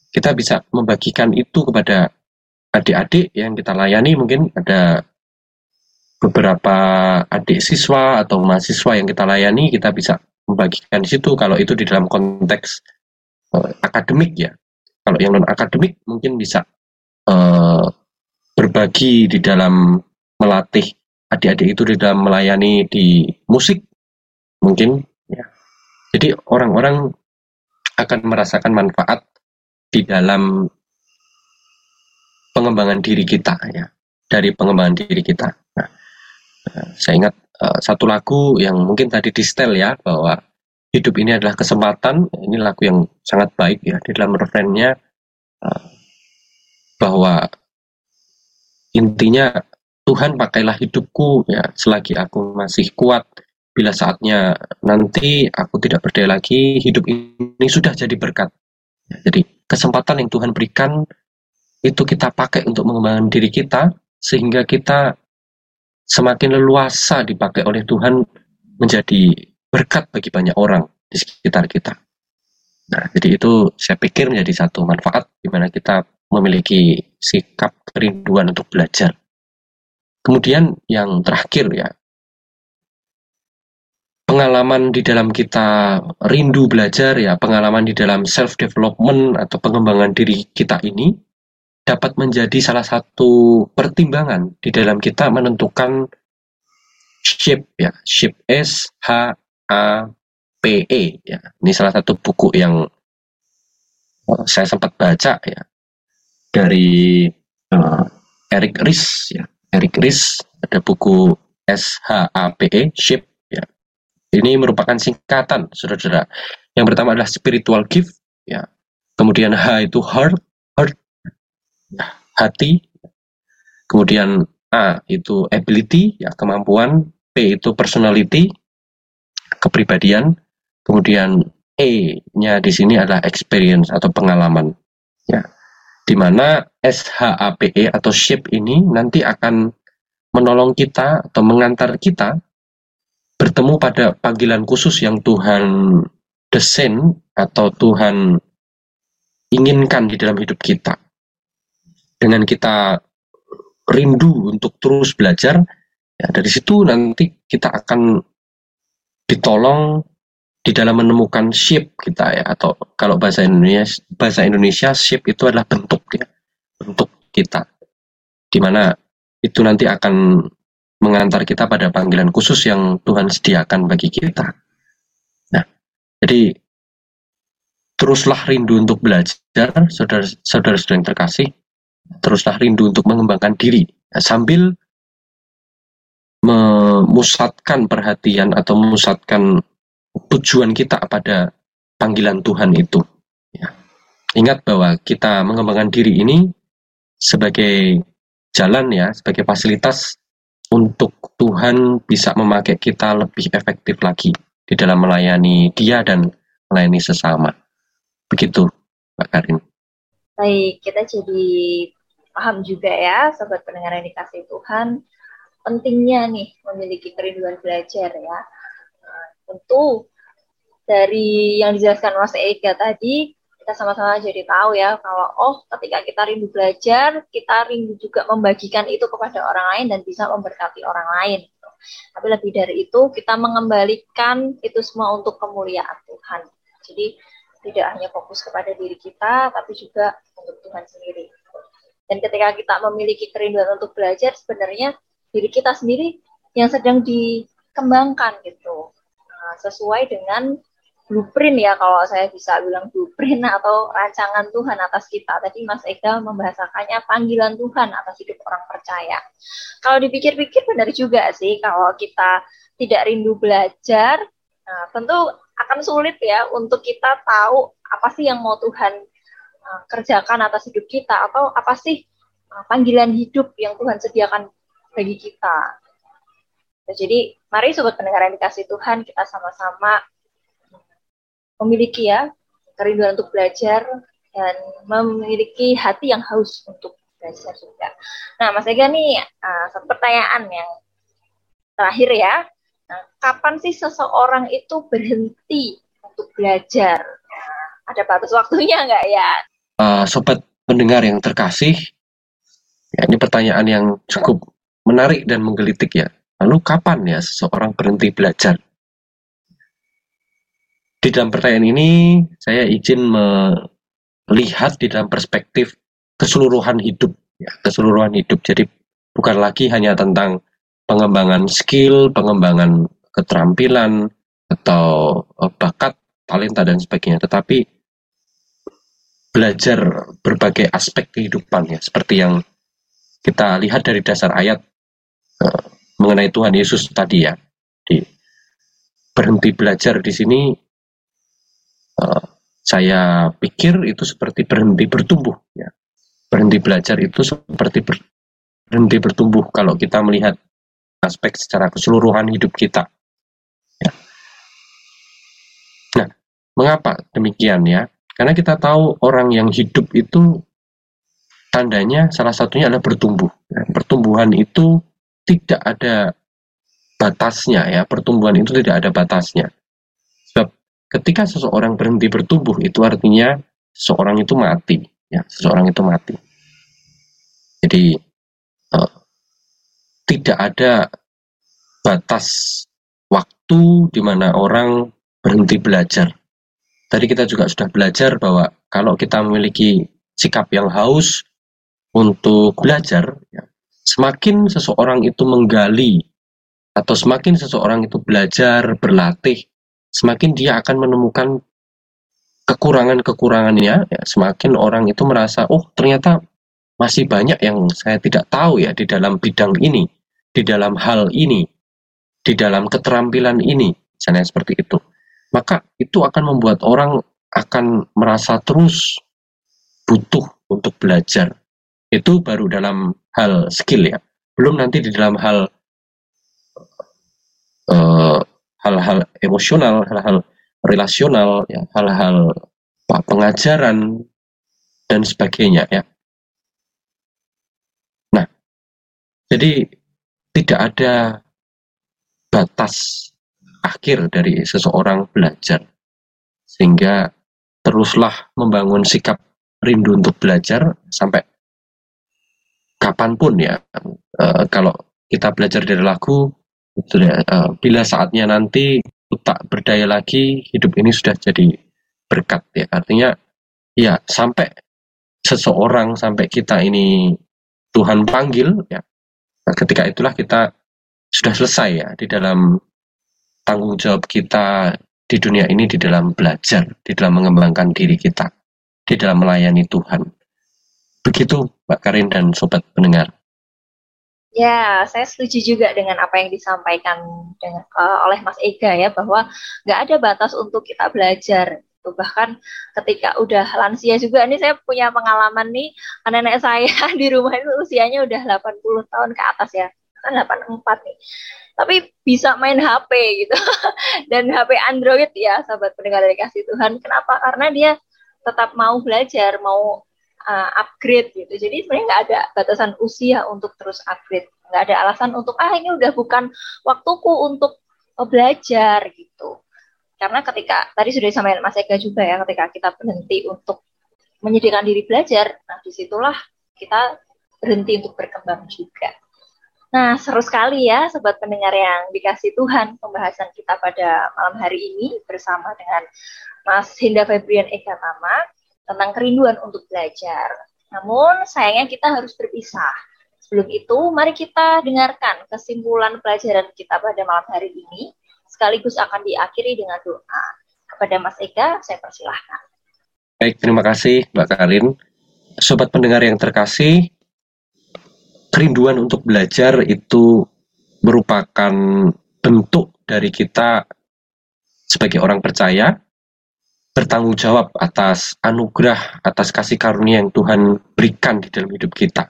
kita bisa membagikan itu kepada adik-adik yang kita layani mungkin ada beberapa adik siswa atau mahasiswa yang kita layani kita bisa membagikan di situ. Kalau itu di dalam konteks uh, akademik ya. Kalau yang non akademik mungkin bisa uh, berbagi di dalam melatih adik-adik itu di dalam melayani di musik mungkin. Ya. Jadi orang-orang akan merasakan manfaat di dalam pengembangan diri kita ya dari pengembangan diri kita nah, saya ingat uh, satu lagu yang mungkin tadi di setel ya bahwa hidup ini adalah kesempatan. Ini lagu yang sangat baik ya di dalam refrennya uh, bahwa intinya Tuhan pakailah hidupku ya selagi aku masih kuat. Bila saatnya nanti aku tidak berdaya lagi, hidup ini sudah jadi berkat. Ya, jadi kesempatan yang Tuhan berikan itu kita pakai untuk mengembangkan diri kita sehingga kita semakin leluasa dipakai oleh Tuhan menjadi berkat bagi banyak orang di sekitar kita. Nah, jadi itu saya pikir menjadi satu manfaat di mana kita memiliki sikap kerinduan untuk belajar. Kemudian yang terakhir ya, pengalaman di dalam kita rindu belajar ya, pengalaman di dalam self development atau pengembangan diri kita ini dapat menjadi salah satu pertimbangan di dalam kita menentukan shape ya shape S H A P E ya. Ini salah satu buku yang saya sempat baca ya dari uh, Eric Ries ya. Eric Ries ada buku S H A P E shape ini merupakan singkatan saudara-saudara. Yang pertama adalah spiritual gift ya. Kemudian H itu heart heart hati, kemudian A itu ability, ya kemampuan, P itu personality, kepribadian, kemudian E-nya di sini adalah experience atau pengalaman. Ya, di mana SHAPE atau shape ini nanti akan menolong kita atau mengantar kita bertemu pada panggilan khusus yang Tuhan desain atau Tuhan inginkan di dalam hidup kita. Dengan kita rindu untuk terus belajar, ya dari situ nanti kita akan ditolong di dalam menemukan shape kita ya. Atau kalau bahasa Indonesia bahasa Indonesia shape itu adalah bentuk ya bentuk kita. Di mana itu nanti akan mengantar kita pada panggilan khusus yang Tuhan sediakan bagi kita. Nah, jadi teruslah rindu untuk belajar, saudara-saudara yang terkasih, teruslah rindu untuk mengembangkan diri ya, sambil memusatkan perhatian atau memusatkan tujuan kita pada panggilan Tuhan itu. Ya. Ingat bahwa kita mengembangkan diri ini sebagai jalan ya, sebagai fasilitas untuk Tuhan bisa memakai kita lebih efektif lagi di dalam melayani Dia dan melayani sesama. Begitu, Pak Karin. Baik, kita jadi paham juga ya, sobat pendengar yang dikasih Tuhan, pentingnya nih memiliki kerinduan belajar ya. Nah, tentu dari yang dijelaskan Mas Ega tadi, kita sama-sama jadi tahu ya kalau oh ketika kita rindu belajar, kita rindu juga membagikan itu kepada orang lain dan bisa memberkati orang lain. Gitu. Tapi lebih dari itu, kita mengembalikan itu semua untuk kemuliaan Tuhan. Jadi tidak hanya fokus kepada diri kita, tapi juga untuk Tuhan sendiri. Dan ketika kita memiliki kerinduan untuk belajar, sebenarnya diri kita sendiri yang sedang dikembangkan gitu. Nah, sesuai dengan blueprint ya kalau saya bisa bilang blueprint atau rancangan Tuhan atas kita. Tadi Mas Eka membahasakannya panggilan Tuhan atas hidup orang percaya. Kalau dipikir-pikir benar juga sih kalau kita tidak rindu belajar, nah, tentu akan sulit ya untuk kita tahu apa sih yang mau Tuhan uh, kerjakan atas hidup kita atau apa sih uh, panggilan hidup yang Tuhan sediakan bagi kita. Nah, jadi mari sobat pendengar yang dikasih Tuhan kita sama-sama memiliki ya kerinduan untuk belajar dan memiliki hati yang haus untuk belajar juga. Nah, Mas Ega nih uh, pertanyaan yang terakhir ya. Nah, kapan sih seseorang itu berhenti untuk belajar? Nah, ada batas waktunya nggak ya? uh, sobat pendengar yang terkasih, Ya, ini pertanyaan yang cukup menarik dan menggelitik ya. Lalu kapan ya seseorang berhenti belajar? Di dalam pertanyaan ini saya izin melihat di dalam perspektif keseluruhan hidup, ya, keseluruhan hidup. Jadi bukan lagi hanya tentang pengembangan skill, pengembangan keterampilan atau eh, bakat, talenta dan sebagainya, tetapi belajar berbagai aspek kehidupan ya, seperti yang kita lihat dari dasar ayat uh, mengenai Tuhan Yesus tadi ya. Di berhenti belajar di sini uh, saya pikir itu seperti berhenti bertumbuh ya. Berhenti belajar itu seperti ber, berhenti bertumbuh kalau kita melihat aspek secara keseluruhan hidup kita. Ya. Nah, mengapa demikian ya? Karena kita tahu orang yang hidup itu tandanya salah satunya adalah bertumbuh. Nah, pertumbuhan itu tidak ada batasnya ya, pertumbuhan itu tidak ada batasnya. Ketika seseorang berhenti bertumbuh itu artinya seseorang itu mati, ya, seseorang itu mati. Jadi uh, tidak ada batas waktu di mana orang berhenti belajar. Tadi kita juga sudah belajar bahwa kalau kita memiliki sikap yang haus, untuk belajar, ya, semakin seseorang itu menggali atau semakin seseorang itu belajar, berlatih, semakin dia akan menemukan kekurangan-kekurangannya, ya, semakin orang itu merasa, oh ternyata masih banyak yang saya tidak tahu ya di dalam bidang ini, di dalam hal ini, di dalam keterampilan ini, misalnya seperti itu. Maka itu akan membuat orang akan merasa terus butuh untuk belajar, itu baru dalam hal skill ya belum nanti di dalam hal eh, hal-hal emosional hal-hal relasional ya hal-hal pengajaran dan sebagainya ya. Nah jadi tidak ada batas akhir dari seseorang belajar. Sehingga teruslah membangun sikap rindu untuk belajar sampai kapan pun ya. Uh, kalau kita belajar dari lagu sudah uh, bila saatnya nanti tak berdaya lagi hidup ini sudah jadi berkat ya. Artinya ya sampai seseorang sampai kita ini Tuhan panggil ya nah, ketika itulah kita sudah selesai ya di dalam tanggung jawab kita di dunia ini di dalam belajar di dalam mengembangkan diri kita di dalam melayani Tuhan. Begitu Mbak Karin dan sobat pendengar. Ya, saya setuju juga dengan apa yang disampaikan dengan, uh, oleh Mas Ega ya bahwa nggak ada batas untuk kita belajar. Tuh, bahkan ketika udah lansia juga, ini saya punya pengalaman nih, nenek saya di rumah itu usianya udah 80 tahun ke atas ya, kan 84 nih. Tapi bisa main HP gitu. Dan HP Android ya, sahabat pendengar dari kasih Tuhan. Kenapa? Karena dia tetap mau belajar, mau uh, upgrade gitu. Jadi sebenarnya nggak ada batasan usia untuk terus upgrade. Nggak ada alasan untuk ah ini udah bukan waktuku untuk uh, belajar gitu. Karena ketika tadi sudah disampaikan Mas Eka juga ya, ketika kita berhenti untuk menyediakan diri belajar, nah di situlah kita berhenti untuk berkembang juga. Nah, seru sekali ya sobat pendengar yang dikasih Tuhan pembahasan kita pada malam hari ini bersama dengan Mas Hinda Febrian Eka Tama tentang kerinduan untuk belajar. Namun sayangnya kita harus berpisah. Sebelum itu, mari kita dengarkan kesimpulan pelajaran kita pada malam hari ini, sekaligus akan diakhiri dengan doa. Kepada Mas Eka, saya persilahkan. Baik, terima kasih Mbak Karin. Sobat pendengar yang terkasih, kerinduan untuk belajar itu merupakan bentuk dari kita sebagai orang percaya bertanggung jawab atas anugerah, atas kasih karunia yang Tuhan berikan di dalam hidup kita.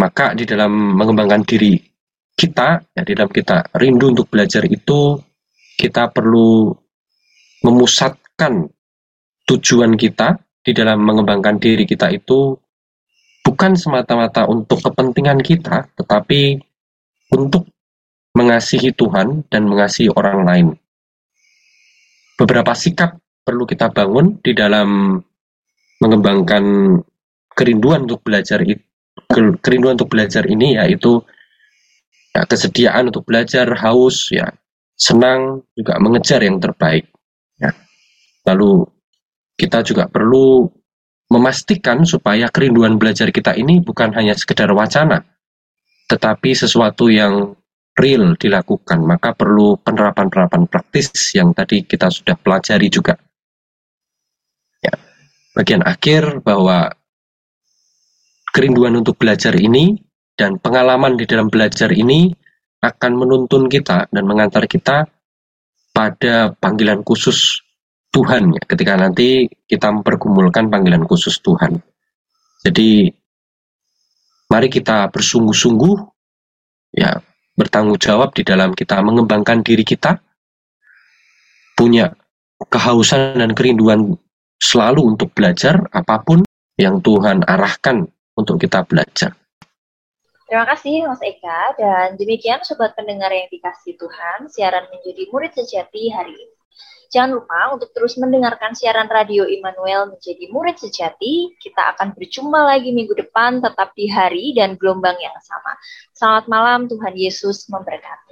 Maka di dalam mengembangkan diri kita, ya di dalam kita rindu untuk belajar itu, kita perlu memusatkan tujuan kita di dalam mengembangkan diri kita itu bukan semata-mata untuk kepentingan kita, tetapi untuk mengasihi Tuhan dan mengasihi orang lain beberapa sikap perlu kita bangun di dalam mengembangkan kerinduan untuk belajar kerinduan untuk belajar ini yaitu ya, kesediaan untuk belajar, haus, ya senang juga mengejar yang terbaik. Ya. Lalu kita juga perlu memastikan supaya kerinduan belajar kita ini bukan hanya sekedar wacana, tetapi sesuatu yang real dilakukan. Maka perlu penerapan-penerapan praktis yang tadi kita sudah pelajari juga. Ya. Bagian akhir bahwa kerinduan untuk belajar ini dan pengalaman di dalam belajar ini akan menuntun kita dan mengantar kita pada panggilan khusus Tuhan ya ketika nanti kita mempergumulkan panggilan khusus Tuhan. Jadi mari kita bersungguh-sungguh ya bertanggung jawab di dalam kita mengembangkan diri kita punya kehausan dan kerinduan selalu untuk belajar apa pun yang Tuhan arahkan untuk kita belajar. Terima kasih Mas Eka dan demikian sobat pendengar yang dikasih Tuhan, siaran menjadi murid sejati hari ini. Jangan lupa untuk terus mendengarkan siaran radio Immanuel menjadi murid sejati. Kita akan berjumpa lagi minggu depan tetap di hari dan gelombang yang sama. Selamat malam, Tuhan Yesus memberkati.